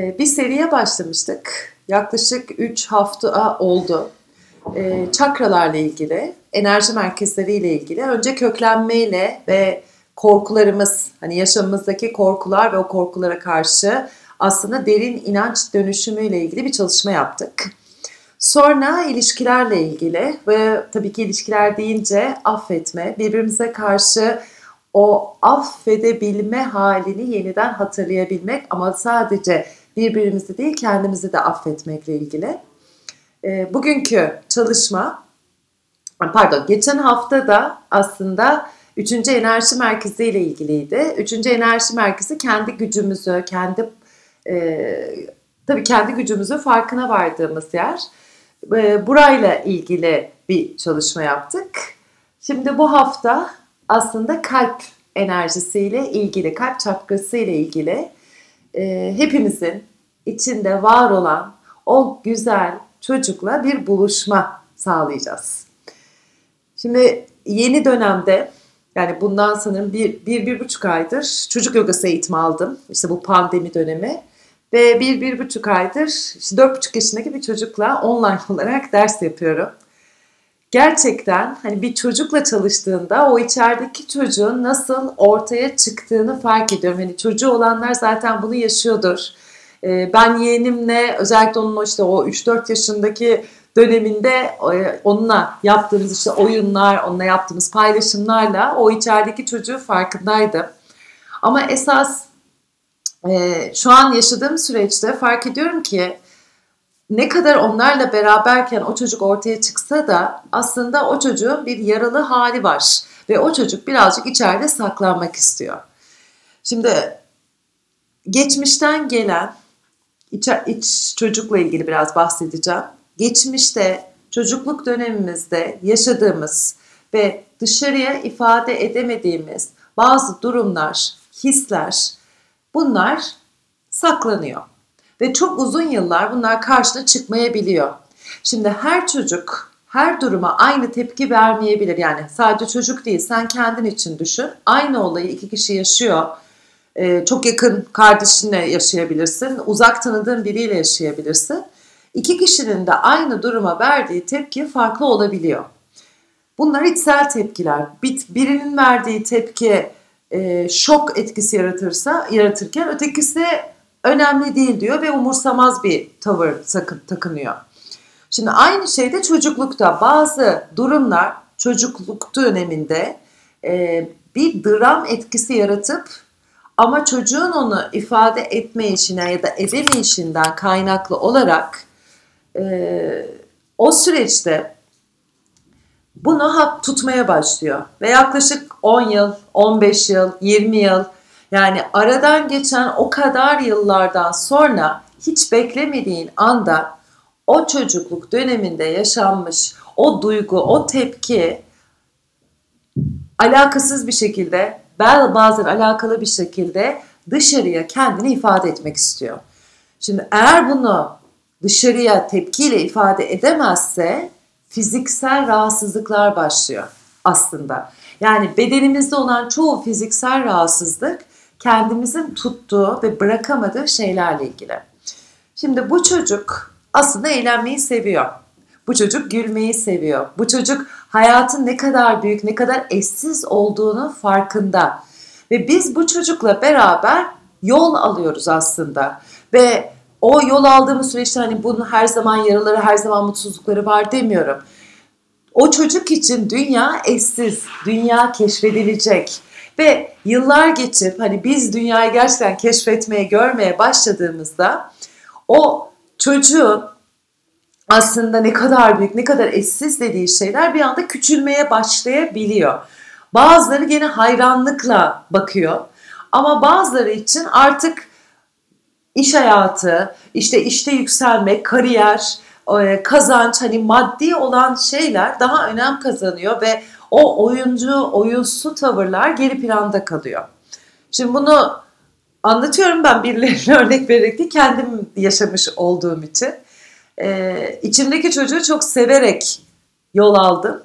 Ee, bir seriye başlamıştık. Yaklaşık 3 hafta oldu. Ee, çakralarla ilgili, enerji merkezleriyle ilgili. Önce köklenmeyle ve korkularımız, hani yaşamımızdaki korkular ve o korkulara karşı aslında derin inanç dönüşümüyle ilgili bir çalışma yaptık. Sonra ilişkilerle ilgili ve tabii ki ilişkiler deyince affetme, birbirimize karşı o affedebilme halini yeniden hatırlayabilmek ama sadece birbirimizi değil kendimizi de affetmekle ilgili. E, bugünkü çalışma, pardon geçen hafta da aslında üçüncü enerji merkezi ile ilgiliydi. Üçüncü enerji merkezi kendi gücümüzü, kendi e, tabii kendi gücümüzü farkına vardığımız yer. E, burayla ilgili bir çalışma yaptık. Şimdi bu hafta aslında kalp enerjisiyle ilgili, kalp çakrası ile ilgili e, hepimizin içinde var olan o güzel çocukla bir buluşma sağlayacağız. Şimdi yeni dönemde yani bundan sanırım bir, bir, bir buçuk aydır çocuk yogası eğitimi aldım. İşte bu pandemi dönemi. Ve bir, bir buçuk aydır işte dört buçuk yaşındaki bir çocukla online olarak ders yapıyorum. Gerçekten hani bir çocukla çalıştığında o içerideki çocuğun nasıl ortaya çıktığını fark ediyorum. Hani çocuğu olanlar zaten bunu yaşıyordur. Ee, ben yeğenimle özellikle onun işte o 3-4 yaşındaki döneminde e, onunla yaptığımız işte oyunlar, onunla yaptığımız paylaşımlarla o içerideki çocuğu farkındaydım. Ama esas e, şu an yaşadığım süreçte fark ediyorum ki ne kadar onlarla beraberken o çocuk ortaya çıksa da aslında o çocuğun bir yaralı hali var ve o çocuk birazcık içeride saklanmak istiyor. Şimdi geçmişten gelen iç, iç çocukla ilgili biraz bahsedeceğim. Geçmişte çocukluk dönemimizde yaşadığımız ve dışarıya ifade edemediğimiz bazı durumlar, hisler bunlar saklanıyor. Ve çok uzun yıllar bunlar karşına çıkmayabiliyor. Şimdi her çocuk her duruma aynı tepki vermeyebilir. Yani sadece çocuk değil sen kendin için düşün. Aynı olayı iki kişi yaşıyor. Ee, çok yakın kardeşinle yaşayabilirsin. Uzak tanıdığın biriyle yaşayabilirsin. İki kişinin de aynı duruma verdiği tepki farklı olabiliyor. Bunlar içsel tepkiler. Birinin verdiği tepki e, şok etkisi yaratırsa yaratırken ötekisi önemli değil diyor ve umursamaz bir tavır sakın, takınıyor. Şimdi aynı şey de çocuklukta bazı durumlar çocukluk döneminde e, bir dram etkisi yaratıp ama çocuğun onu ifade etme işine ya da edemeyişinden kaynaklı olarak e, o süreçte bunu hap tutmaya başlıyor. Ve yaklaşık 10 yıl, 15 yıl, 20 yıl yani aradan geçen o kadar yıllardan sonra hiç beklemediğin anda o çocukluk döneminde yaşanmış o duygu, o tepki alakasız bir şekilde, bazen alakalı bir şekilde dışarıya kendini ifade etmek istiyor. Şimdi eğer bunu dışarıya tepkiyle ifade edemezse fiziksel rahatsızlıklar başlıyor aslında. Yani bedenimizde olan çoğu fiziksel rahatsızlık kendimizin tuttuğu ve bırakamadığı şeylerle ilgili. Şimdi bu çocuk aslında eğlenmeyi seviyor. Bu çocuk gülmeyi seviyor. Bu çocuk hayatın ne kadar büyük, ne kadar eşsiz olduğunu farkında. Ve biz bu çocukla beraber yol alıyoruz aslında. Ve o yol aldığımız süreçte hani bunun her zaman yaraları, her zaman mutsuzlukları var demiyorum. O çocuk için dünya eşsiz, dünya keşfedilecek. Ve yıllar geçip hani biz dünyayı gerçekten keşfetmeye, görmeye başladığımızda o çocuğun aslında ne kadar büyük, ne kadar eşsiz dediği şeyler bir anda küçülmeye başlayabiliyor. Bazıları gene hayranlıkla bakıyor. Ama bazıları için artık iş hayatı, işte işte yükselmek, kariyer, e, kazanç hani maddi olan şeyler daha önem kazanıyor ve o oyuncu, oyunsu tavırlar geri planda kalıyor. Şimdi bunu anlatıyorum ben birilerine örnek vererek değil, kendim yaşamış olduğum için. Ee, içimdeki çocuğu çok severek yol aldım.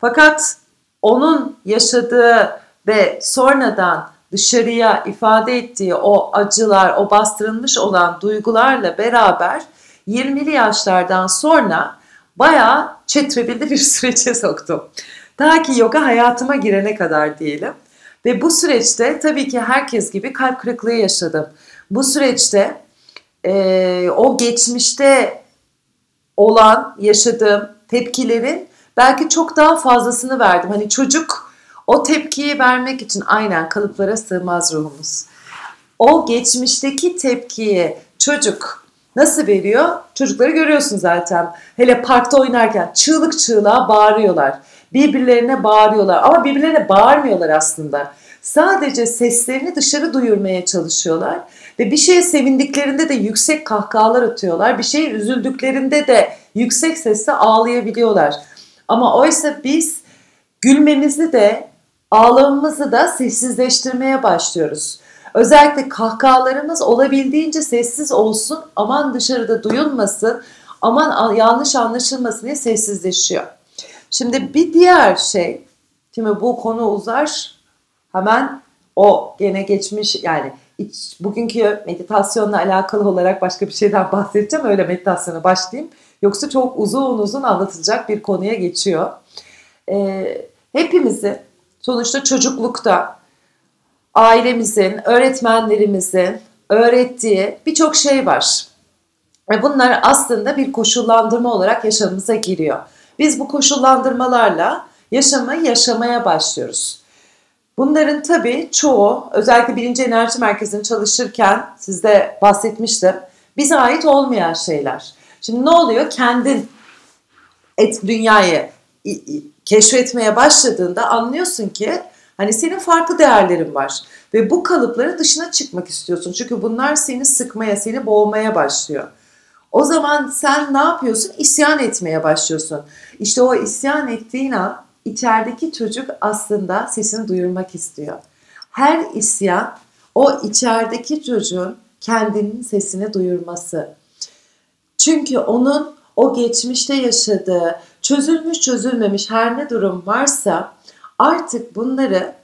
Fakat onun yaşadığı ve sonradan dışarıya ifade ettiği o acılar, o bastırılmış olan duygularla beraber 20'li yaşlardan sonra bayağı çetrebildi bir sürece soktum. Ta ki yoga hayatıma girene kadar diyelim. Ve bu süreçte tabii ki herkes gibi kalp kırıklığı yaşadım. Bu süreçte e, o geçmişte olan yaşadığım tepkilerin belki çok daha fazlasını verdim. Hani çocuk o tepkiyi vermek için aynen kalıplara sığmaz ruhumuz. O geçmişteki tepkiyi çocuk nasıl veriyor? Çocukları görüyorsun zaten. Hele parkta oynarken çığlık çığlığa bağırıyorlar. Birbirlerine bağırıyorlar ama birbirlerine bağırmıyorlar aslında. Sadece seslerini dışarı duyurmaya çalışıyorlar ve bir şeye sevindiklerinde de yüksek kahkahalar atıyorlar. Bir şeye üzüldüklerinde de yüksek sesle ağlayabiliyorlar. Ama oysa biz gülmemizi de ağlamamızı da sessizleştirmeye başlıyoruz. Özellikle kahkahalarımız olabildiğince sessiz olsun, aman dışarıda duyulmasın, aman yanlış anlaşılmasın diye sessizleşiyor. Şimdi bir diğer şey, şimdi bu konu uzar, hemen o gene geçmiş yani iç, bugünkü meditasyonla alakalı olarak başka bir şeyden bahsedeceğim. Öyle meditasyona başlayayım. Yoksa çok uzun uzun anlatılacak bir konuya geçiyor. Ee, hepimizi sonuçta çocuklukta ailemizin, öğretmenlerimizin öğrettiği birçok şey var. Ve bunlar aslında bir koşullandırma olarak yaşamımıza giriyor. Biz bu koşullandırmalarla yaşamayı yaşamaya başlıyoruz. Bunların tabii çoğu özellikle birinci enerji merkezinde çalışırken sizde bahsetmiştim. Bize ait olmayan şeyler. Şimdi ne oluyor? Kendin et dünyayı keşfetmeye başladığında anlıyorsun ki hani senin farklı değerlerin var ve bu kalıpların dışına çıkmak istiyorsun. Çünkü bunlar seni sıkmaya, seni boğmaya başlıyor. O zaman sen ne yapıyorsun? İsyan etmeye başlıyorsun. İşte o isyan ettiğin an içerideki çocuk aslında sesini duyurmak istiyor. Her isyan o içerideki çocuğun kendinin sesini duyurması. Çünkü onun o geçmişte yaşadığı, çözülmüş çözülmemiş her ne durum varsa artık bunları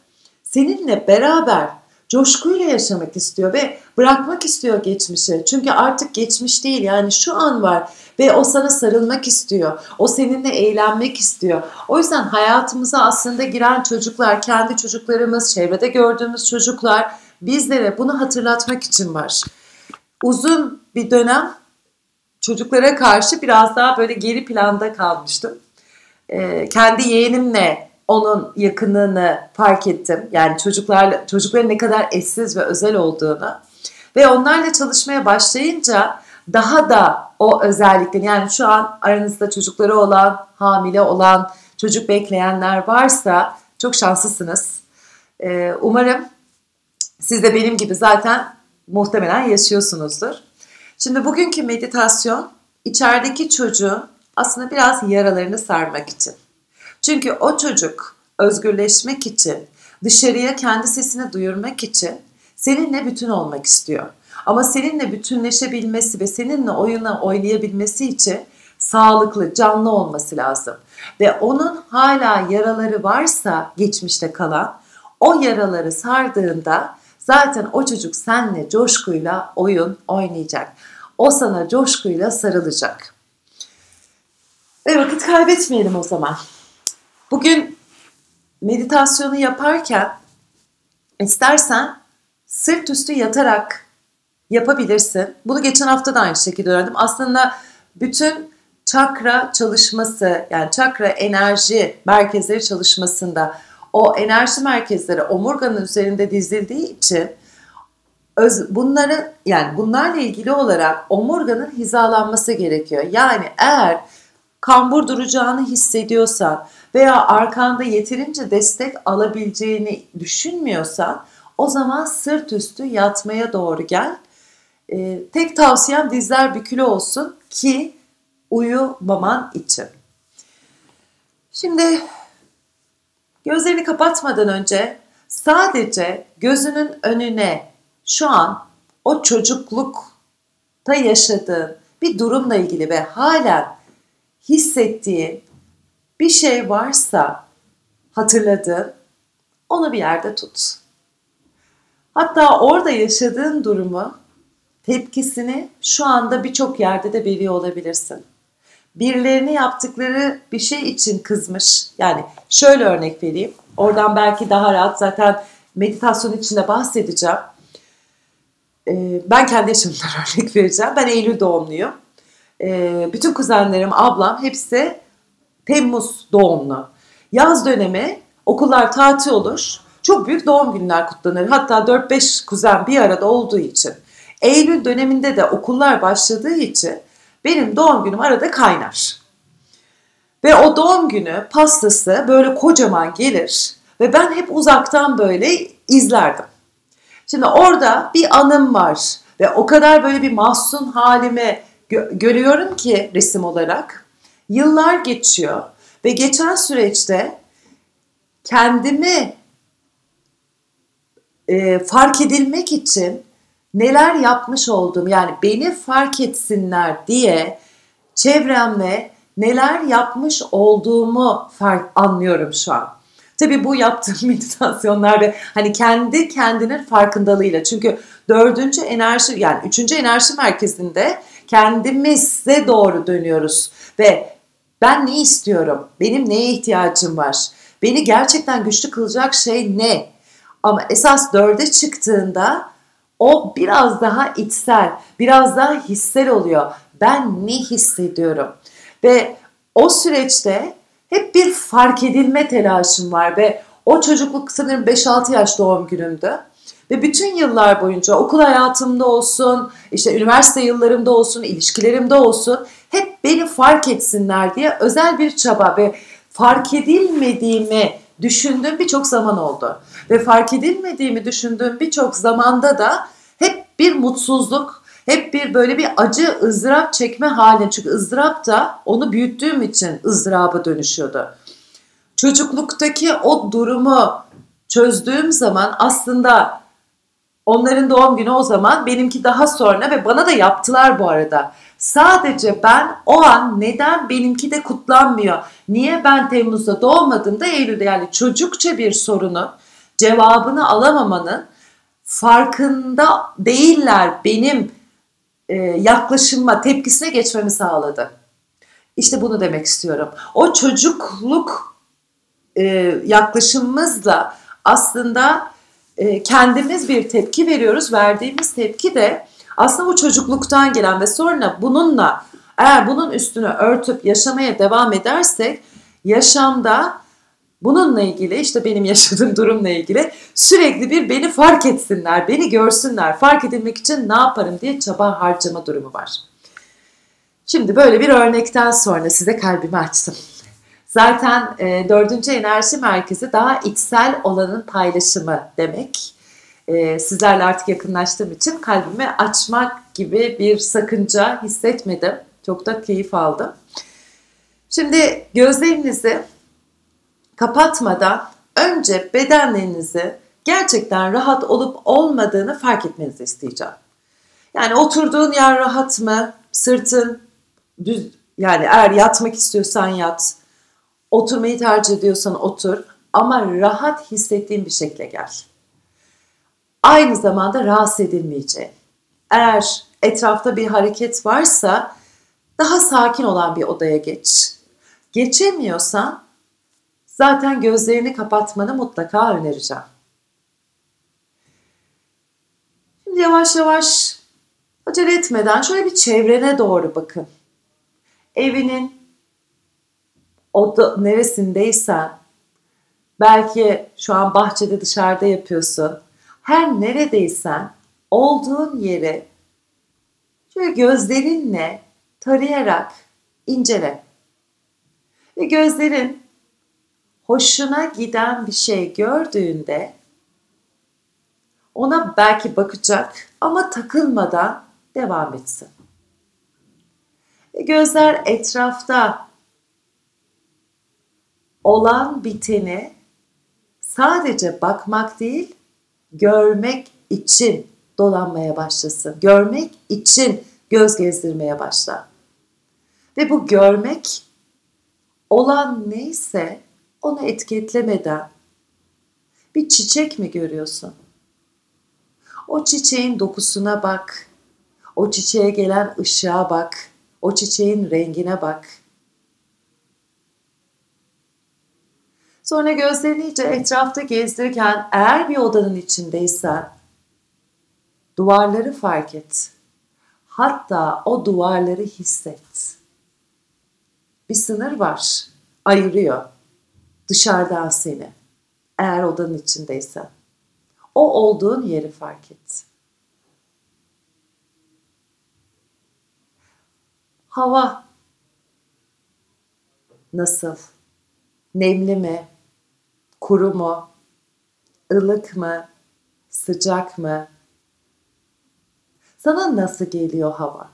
seninle beraber coşkuyla yaşamak istiyor ve bırakmak istiyor geçmişi. Çünkü artık geçmiş değil yani şu an var ve o sana sarılmak istiyor. O seninle eğlenmek istiyor. O yüzden hayatımıza aslında giren çocuklar, kendi çocuklarımız, çevrede gördüğümüz çocuklar bizlere bunu hatırlatmak için var. Uzun bir dönem çocuklara karşı biraz daha böyle geri planda kalmıştım. Ee, kendi yeğenimle onun yakınlığını fark ettim. Yani çocuklarla çocukların ne kadar eşsiz ve özel olduğunu ve onlarla çalışmaya başlayınca daha da o özellikleri yani şu an aranızda çocukları olan, hamile olan, çocuk bekleyenler varsa çok şanslısınız. Ee, umarım siz de benim gibi zaten muhtemelen yaşıyorsunuzdur. Şimdi bugünkü meditasyon içerideki çocuğun aslında biraz yaralarını sarmak için. Çünkü o çocuk özgürleşmek için, dışarıya kendi sesini duyurmak için seninle bütün olmak istiyor. Ama seninle bütünleşebilmesi ve seninle oyuna oynayabilmesi için sağlıklı, canlı olması lazım. Ve onun hala yaraları varsa geçmişte kalan, o yaraları sardığında zaten o çocuk senle coşkuyla oyun oynayacak. O sana coşkuyla sarılacak. Ve vakit kaybetmeyelim o zaman. Bugün meditasyonu yaparken istersen sırt üstü yatarak yapabilirsin. Bunu geçen hafta da aynı şekilde öğrendim. Aslında bütün çakra çalışması yani çakra enerji merkezleri çalışmasında o enerji merkezleri omurganın üzerinde dizildiği için öz, bunların yani bunlarla ilgili olarak omurganın hizalanması gerekiyor. Yani eğer kambur duracağını hissediyorsan veya arkanda yeterince destek alabileceğini düşünmüyorsan o zaman sırt üstü yatmaya doğru gel. Ee, tek tavsiyem dizler bükülü olsun ki uyumaman için. Şimdi gözlerini kapatmadan önce sadece gözünün önüne şu an o çocuklukta yaşadığın bir durumla ilgili ve halen hissettiğin bir şey varsa hatırladığın onu bir yerde tut. Hatta orada yaşadığın durumu, tepkisini şu anda birçok yerde de veriyor olabilirsin. Birilerini yaptıkları bir şey için kızmış. Yani şöyle örnek vereyim. Oradan belki daha rahat zaten meditasyon içinde bahsedeceğim. Ee, ben kendi yaşamımdan örnek vereceğim. Ben Eylül doğumluyum. Ee, bütün kuzenlerim, ablam hepsi Temmuz doğumlu. Yaz dönemi okullar tatil olur. Çok büyük doğum günler kutlanır. Hatta 4-5 kuzen bir arada olduğu için. Eylül döneminde de okullar başladığı için benim doğum günüm arada kaynar. Ve o doğum günü pastası böyle kocaman gelir ve ben hep uzaktan böyle izlerdim. Şimdi orada bir anım var ve o kadar böyle bir mahzun halimi gö- görüyorum ki resim olarak. Yıllar geçiyor ve geçen süreçte kendimi e, fark edilmek için neler yapmış olduğum yani beni fark etsinler diye çevremle neler yapmış olduğumu fark anlıyorum şu an. Tabii bu yaptığım meditasyonlar ve hani kendi kendinin farkındalığıyla çünkü dördüncü enerji yani üçüncü enerji merkezinde kendimize doğru dönüyoruz ve ben ne istiyorum? Benim neye ihtiyacım var? Beni gerçekten güçlü kılacak şey ne? Ama esas dörde çıktığında o biraz daha içsel, biraz daha hissel oluyor. Ben ne hissediyorum? Ve o süreçte hep bir fark edilme telaşım var ve o çocukluk sanırım 5-6 yaş doğum günümdü. Ve bütün yıllar boyunca okul hayatımda olsun, işte üniversite yıllarımda olsun, ilişkilerimde olsun hep beni fark etsinler diye özel bir çaba ve fark edilmediğimi düşündüğüm birçok zaman oldu. Ve fark edilmediğimi düşündüğüm birçok zamanda da hep bir mutsuzluk, hep bir böyle bir acı ızdırap çekme hali. Çünkü ızdırap da onu büyüttüğüm için ızdıraba dönüşüyordu. Çocukluktaki o durumu çözdüğüm zaman aslında onların doğum günü o zaman benimki daha sonra ve bana da yaptılar bu arada. Sadece ben o an neden benimki de kutlanmıyor? Niye ben Temmuz'da doğmadım da Eylül'de yani çocukça bir sorunu cevabını alamamanın farkında değiller benim e, yaklaşıma, tepkisine geçmemi sağladı. İşte bunu demek istiyorum. O çocukluk e, yaklaşımımızla aslında e, kendimiz bir tepki veriyoruz. Verdiğimiz tepki de aslında bu çocukluktan gelen ve sonra bununla eğer bunun üstünü örtüp yaşamaya devam edersek yaşamda bununla ilgili işte benim yaşadığım durumla ilgili sürekli bir beni fark etsinler, beni görsünler, fark edilmek için ne yaparım diye çaba harcama durumu var. Şimdi böyle bir örnekten sonra size kalbimi açtım. Zaten e, dördüncü enerji merkezi daha içsel olanın paylaşımı demek. E, sizlerle artık yakınlaştığım için kalbimi açmak gibi bir sakınca hissetmedim. Çok da keyif aldım. Şimdi gözlerinizi kapatmadan önce bedenlerinizi gerçekten rahat olup olmadığını fark etmenizi isteyeceğim. Yani oturduğun yer rahat mı? Sırtın düz yani eğer yatmak istiyorsan yat. Oturmayı tercih ediyorsan otur ama rahat hissettiğin bir şekilde gel. Aynı zamanda rahatsız edilmeyeceğin. Eğer etrafta bir hareket varsa daha sakin olan bir odaya geç. Geçemiyorsan zaten gözlerini kapatmanı mutlaka önereceğim. Şimdi yavaş yavaş acele etmeden şöyle bir çevrene doğru bakın. Evinin oda neresindeysen belki şu an bahçede dışarıda yapıyorsun. Her neredeysen olduğun yeri şöyle gözlerinle tarayarak incele. Ve gözlerin hoşuna giden bir şey gördüğünde ona belki bakacak ama takılmadan devam etsin. Ve gözler etrafta olan biteni sadece bakmak değil, görmek için dolanmaya başlasın. Görmek için göz gezdirmeye başla. Ve bu görmek olan neyse onu etiketlemeden bir çiçek mi görüyorsun? O çiçeğin dokusuna bak. O çiçeğe gelen ışığa bak. O çiçeğin rengine bak. Sonra gözlerini iyice etrafta gezdirirken eğer bir odanın içindeysen duvarları fark et. Hatta o duvarları hisset. Bir sınır var, ayırıyor dışarıdan seni. Eğer odanın içindeysen. O olduğun yeri fark et. Hava nasıl? Nemli mi? Kuru mu? ılık mı? Sıcak mı? Sana nasıl geliyor hava?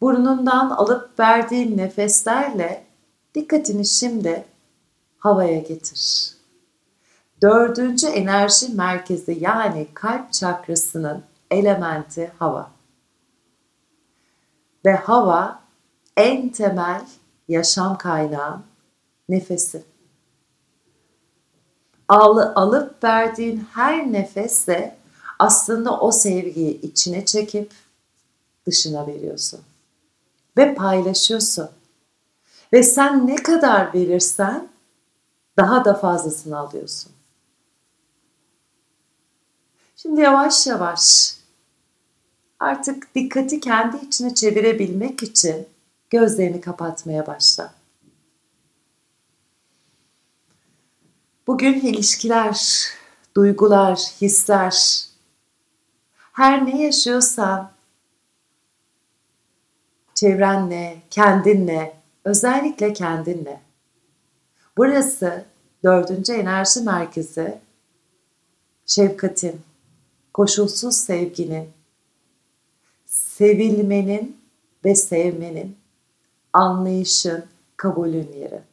Burnundan alıp verdiğin nefeslerle dikkatini şimdi havaya getir. Dördüncü enerji merkezi yani kalp çakrasının elementi hava. Ve hava en temel yaşam kaynağı nefesi. Al, alıp verdiğin her nefesle aslında o sevgiyi içine çekip dışına veriyorsun. Ve paylaşıyorsun. Ve sen ne kadar verirsen daha da fazlasını alıyorsun. Şimdi yavaş yavaş artık dikkati kendi içine çevirebilmek için gözlerini kapatmaya başla. Bugün ilişkiler, duygular, hisler, her ne yaşıyorsan çevrenle, kendinle, özellikle kendinle. Burası dördüncü enerji merkezi şefkatin, koşulsuz sevginin, sevilmenin ve sevmenin, anlayışın, kabulün yeri.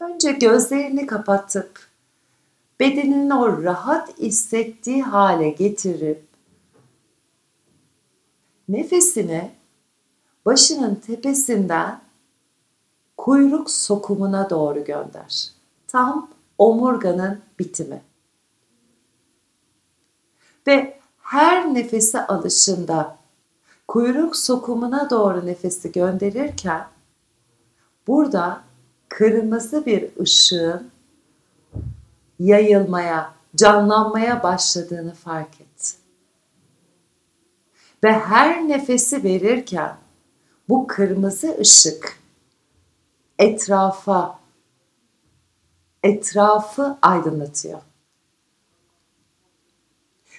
Önce gözlerini kapatıp bedenini o rahat hissettiği hale getirip nefesini başının tepesinden kuyruk sokumuna doğru gönder. Tam omurganın bitimi. Ve her nefese alışında kuyruk sokumuna doğru nefesi gönderirken burada kırmızı bir ışığın yayılmaya, canlanmaya başladığını fark et. Ve her nefesi verirken bu kırmızı ışık etrafa etrafı aydınlatıyor.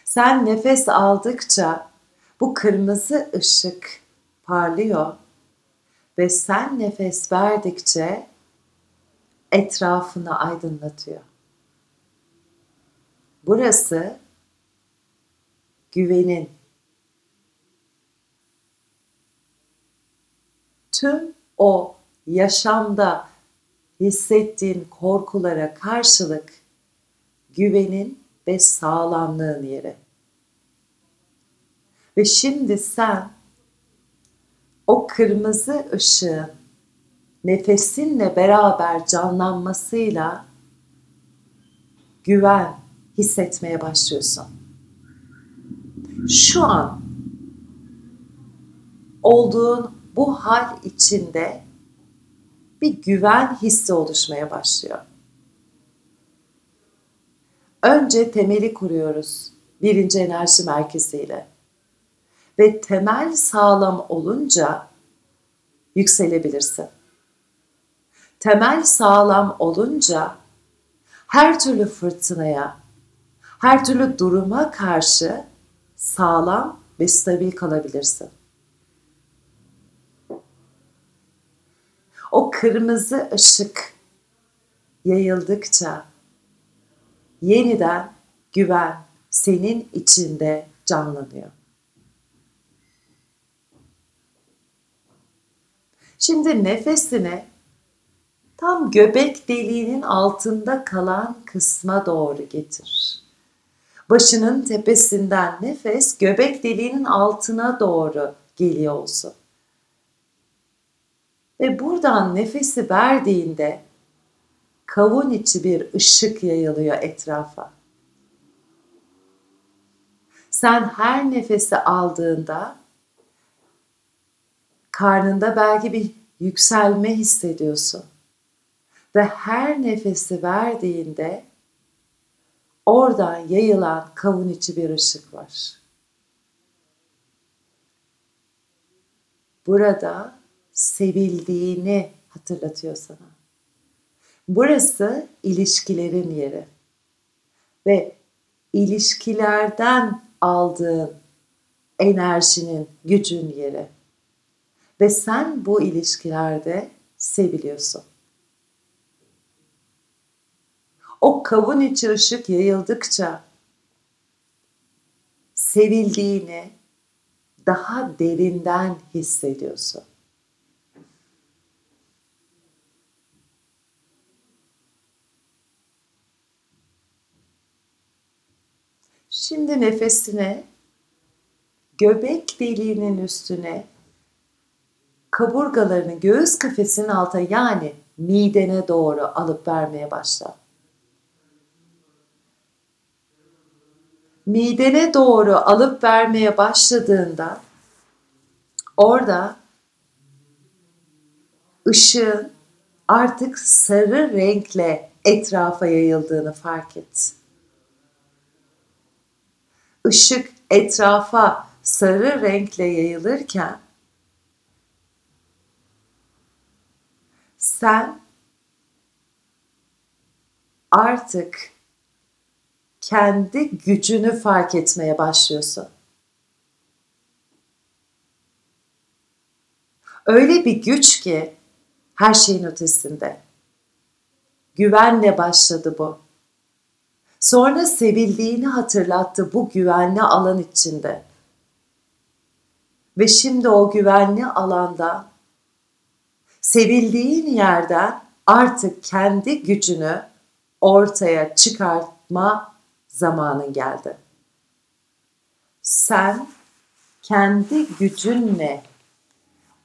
Sen nefes aldıkça bu kırmızı ışık parlıyor ve sen nefes verdikçe etrafını aydınlatıyor. Burası güvenin tüm o yaşamda hissettiğin korkulara karşılık güvenin ve sağlamlığın yeri. Ve şimdi sen o kırmızı ışığın nefesinle beraber canlanmasıyla güven hissetmeye başlıyorsun. Şu an olduğun bu hal içinde bir güven hissi oluşmaya başlıyor. Önce temeli kuruyoruz birinci enerji merkeziyle. Ve temel sağlam olunca yükselebilirsin. Temel sağlam olunca her türlü fırtınaya, her türlü duruma karşı sağlam ve stabil kalabilirsin. O kırmızı ışık yayıldıkça yeniden güven senin içinde canlanıyor. Şimdi nefesini tam göbek deliğinin altında kalan kısma doğru getir. Başının tepesinden nefes göbek deliğinin altına doğru geliyor olsun. Ve buradan nefesi verdiğinde kavun içi bir ışık yayılıyor etrafa. Sen her nefesi aldığında karnında belki bir yükselme hissediyorsun. Ve her nefesi verdiğinde oradan yayılan kavun içi bir ışık var. Burada sevildiğini hatırlatıyor sana. Burası ilişkilerin yeri. Ve ilişkilerden aldığın enerjinin, gücün yeri. Ve sen bu ilişkilerde seviliyorsun. O kavun içi ışık yayıldıkça sevildiğini daha derinden hissediyorsun. Şimdi nefesine göbek deliğinin üstüne kaburgalarını göğüs kafesinin alta yani midene doğru alıp vermeye başla. Midene doğru alıp vermeye başladığında orada ışığın artık sarı renkle etrafa yayıldığını fark et. Işık etrafa sarı renkle yayılırken sen artık kendi gücünü fark etmeye başlıyorsun. Öyle bir güç ki her şeyin ötesinde. Güvenle başladı bu. Sonra sevildiğini hatırlattı bu güvenli alan içinde. Ve şimdi o güvenli alanda sevildiğin yerden artık kendi gücünü ortaya çıkartma zamanın geldi. Sen kendi gücünle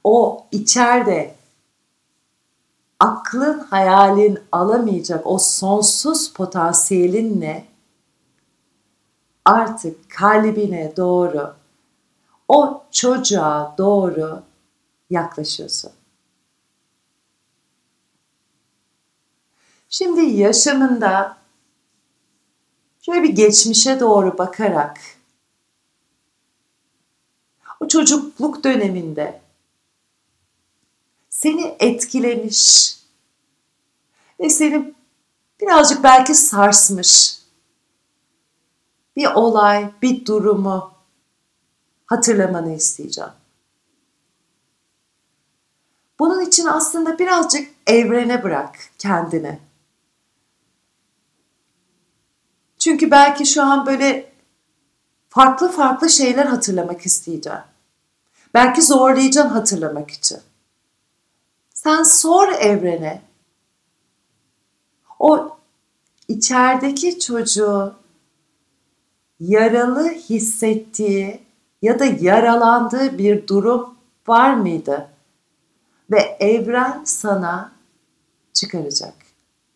o içeride aklın hayalin alamayacak o sonsuz potansiyelinle artık kalbine doğru o çocuğa doğru yaklaşıyorsun. Şimdi yaşamında şöyle bir geçmişe doğru bakarak o çocukluk döneminde seni etkilemiş ve seni birazcık belki sarsmış bir olay, bir durumu hatırlamanı isteyeceğim. Bunun için aslında birazcık evrene bırak kendini. Çünkü belki şu an böyle farklı farklı şeyler hatırlamak isteyeceğim. Belki zorlayacaksın hatırlamak için. Sen sor evrene. O içerideki çocuğu yaralı hissettiği ya da yaralandığı bir durum var mıydı? Ve evren sana çıkaracak.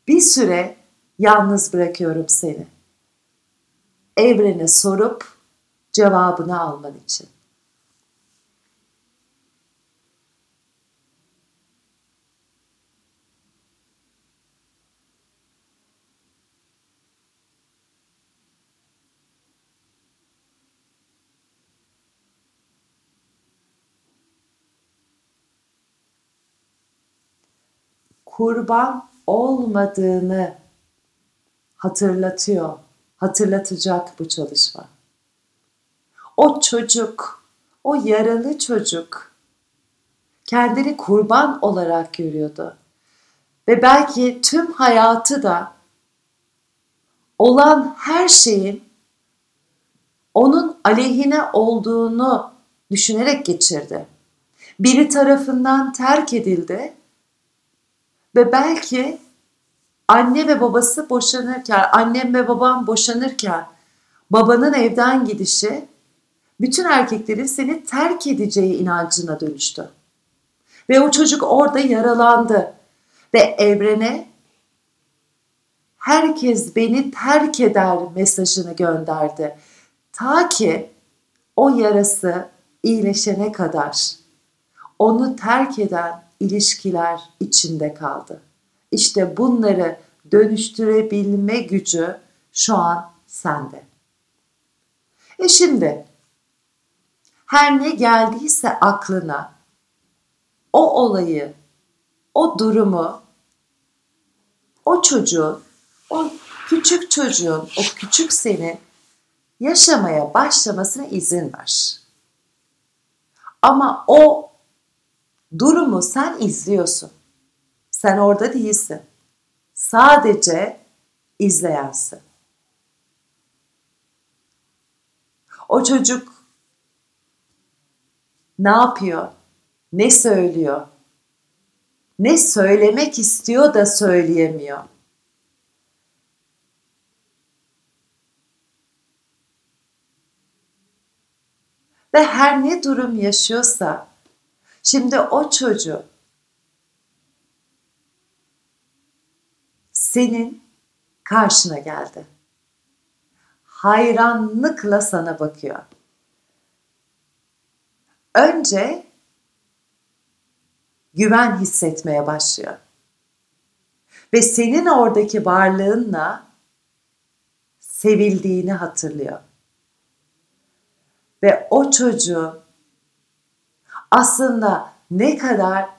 Bir süre yalnız bırakıyorum seni. Evrene sorup cevabını alman için. kurban olmadığını hatırlatıyor, hatırlatacak bu çalışma. O çocuk, o yaralı çocuk kendini kurban olarak görüyordu. Ve belki tüm hayatı da olan her şeyin onun aleyhine olduğunu düşünerek geçirdi. Biri tarafından terk edildi ve belki anne ve babası boşanırken, annem ve babam boşanırken babanın evden gidişi bütün erkeklerin seni terk edeceği inancına dönüştü. Ve o çocuk orada yaralandı ve evrene herkes beni terk eder mesajını gönderdi. Ta ki o yarası iyileşene kadar onu terk eden ilişkiler içinde kaldı. İşte bunları dönüştürebilme gücü şu an sende. E şimdi her ne geldiyse aklına o olayı, o durumu, o çocuğun, o küçük çocuğun, o küçük seni yaşamaya başlamasına izin ver. Ama o durumu sen izliyorsun. Sen orada değilsin. Sadece izleyensin. O çocuk ne yapıyor? Ne söylüyor? Ne söylemek istiyor da söyleyemiyor? Ve her ne durum yaşıyorsa şimdi o çocuğu senin karşına geldi. Hayranlıkla sana bakıyor. Önce güven hissetmeye başlıyor. Ve senin oradaki varlığınla sevildiğini hatırlıyor. Ve o çocuğun aslında ne kadar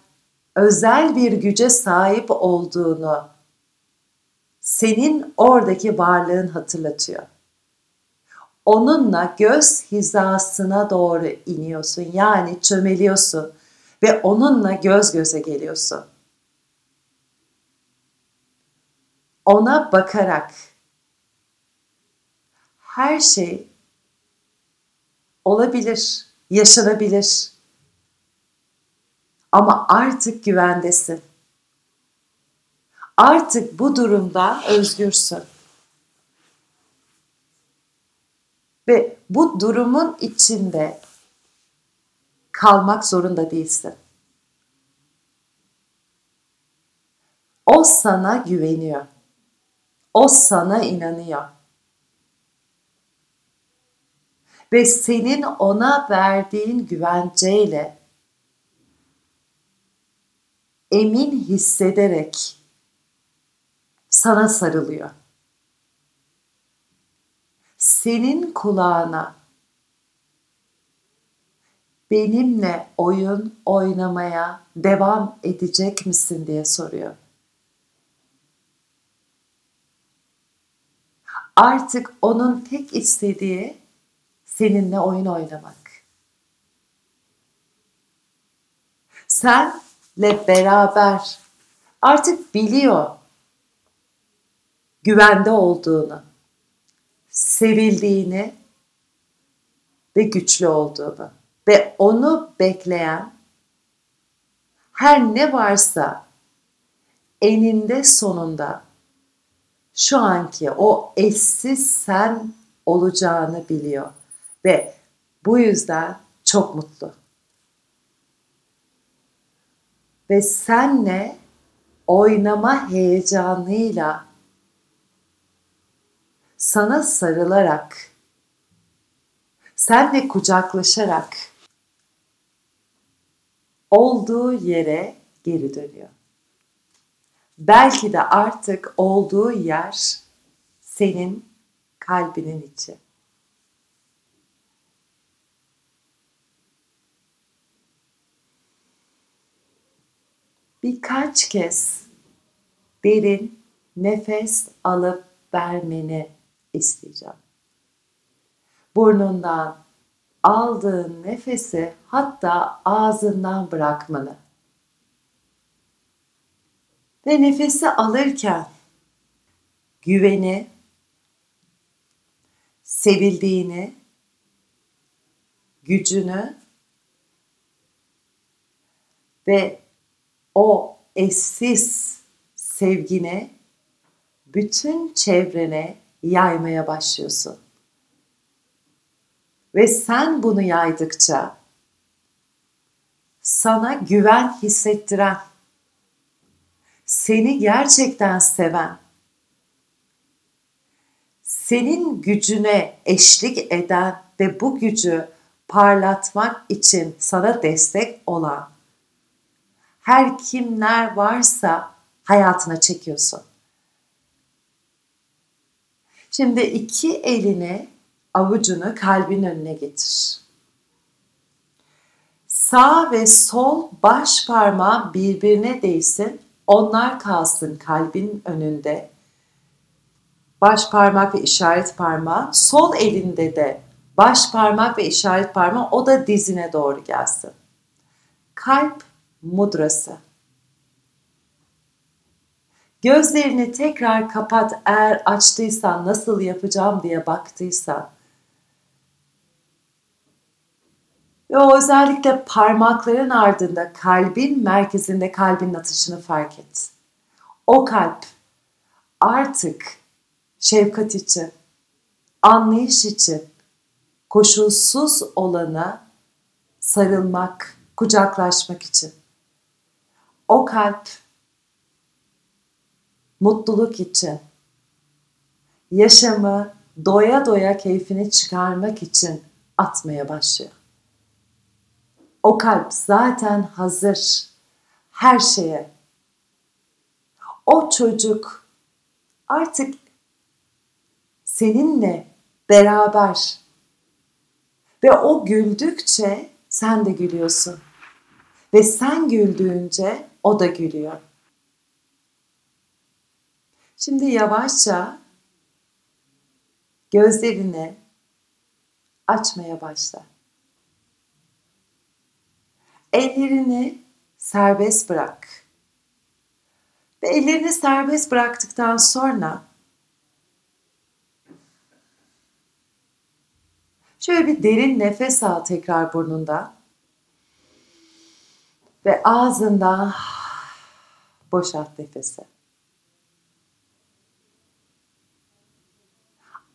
özel bir güce sahip olduğunu senin oradaki varlığın hatırlatıyor. Onunla göz hizasına doğru iniyorsun. Yani çömeliyorsun ve onunla göz göze geliyorsun. Ona bakarak her şey olabilir, yaşanabilir. Ama artık güvendesin. Artık bu durumda özgürsün. Ve bu durumun içinde kalmak zorunda değilsin. O sana güveniyor. O sana inanıyor. Ve senin ona verdiğin güvenceyle emin hissederek sana sarılıyor. Senin kulağına benimle oyun oynamaya devam edecek misin diye soruyor. Artık onun tek istediği seninle oyun oynamak. Senle beraber artık biliyor güvende olduğunu, sevildiğini ve güçlü olduğunu ve onu bekleyen her ne varsa eninde sonunda şu anki o eşsiz sen olacağını biliyor ve bu yüzden çok mutlu. Ve senle oynama heyecanıyla sana sarılarak senle kucaklaşarak olduğu yere geri dönüyor. Belki de artık olduğu yer senin kalbinin içi. Birkaç kez derin nefes alıp vermeni isteyeceğim. Burnundan aldığın nefesi hatta ağzından bırakmanı. Ve nefesi alırken güveni, sevildiğini, gücünü ve o eşsiz sevgini bütün çevrene yaymaya başlıyorsun. Ve sen bunu yaydıkça sana güven hissettiren, seni gerçekten seven, senin gücüne eşlik eden ve bu gücü parlatmak için sana destek olan her kimler varsa hayatına çekiyorsun. Şimdi iki elini avucunu kalbin önüne getir. Sağ ve sol baş parmağı birbirine değsin. Onlar kalsın kalbin önünde. Baş parmak ve işaret parmağı. Sol elinde de baş parmak ve işaret parmağı o da dizine doğru gelsin. Kalp mudrası. Gözlerini tekrar kapat eğer açtıysan nasıl yapacağım diye baktıysan. Ve o özellikle parmakların ardında kalbin merkezinde kalbin atışını fark et. O kalp artık şefkat için, anlayış için, koşulsuz olana sarılmak, kucaklaşmak için. O kalp mutluluk için, yaşamı doya doya keyfini çıkarmak için atmaya başlıyor. O kalp zaten hazır her şeye. O çocuk artık seninle beraber ve o güldükçe sen de gülüyorsun. Ve sen güldüğünce o da gülüyor. Şimdi yavaşça gözlerini açmaya başla. Ellerini serbest bırak. Ve ellerini serbest bıraktıktan sonra şöyle bir derin nefes al tekrar burnunda. Ve ağzından boşalt nefesi.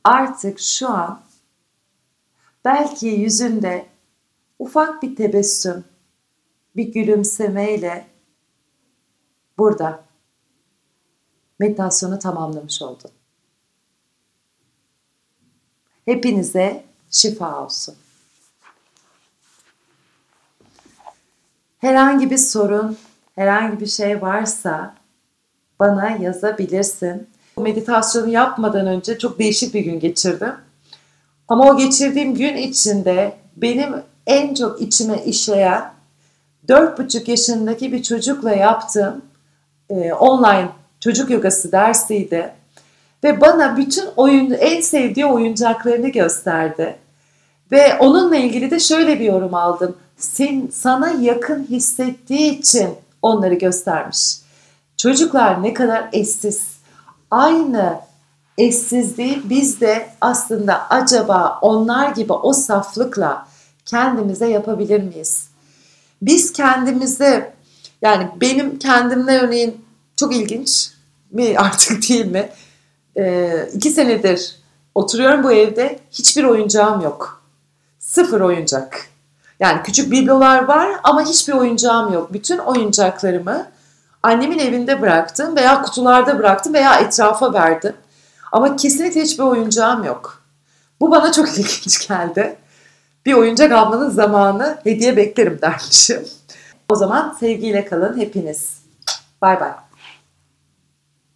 Artık şu an belki yüzünde ufak bir tebessüm, bir gülümsemeyle burada meditasyonu tamamlamış oldun. Hepinize şifa olsun. Herhangi bir sorun, herhangi bir şey varsa bana yazabilirsin. Meditasyonu yapmadan önce çok değişik bir gün geçirdim. Ama o geçirdiğim gün içinde benim en çok içime işleyen 4,5 yaşındaki bir çocukla yaptığım e, online çocuk yogası dersiydi. Ve bana bütün oyun, en sevdiği oyuncaklarını gösterdi. Ve onunla ilgili de şöyle bir yorum aldım. Sen, sana yakın hissettiği için onları göstermiş. Çocuklar ne kadar eşsiz. Aynı eşsizliği biz de aslında acaba onlar gibi o saflıkla kendimize yapabilir miyiz? Biz kendimizi yani benim kendimle örneğin çok ilginç mi artık değil mi? Ee, iki senedir oturuyorum bu evde hiçbir oyuncağım yok. Sıfır oyuncak. Yani küçük biblolar var ama hiçbir oyuncağım yok. Bütün oyuncaklarımı annemin evinde bıraktım veya kutularda bıraktım veya etrafa verdim. Ama kesinlikle hiçbir oyuncağım yok. Bu bana çok ilginç geldi. Bir oyuncak almanın zamanı hediye beklerim dermişim. O zaman sevgiyle kalın hepiniz. Bay bay.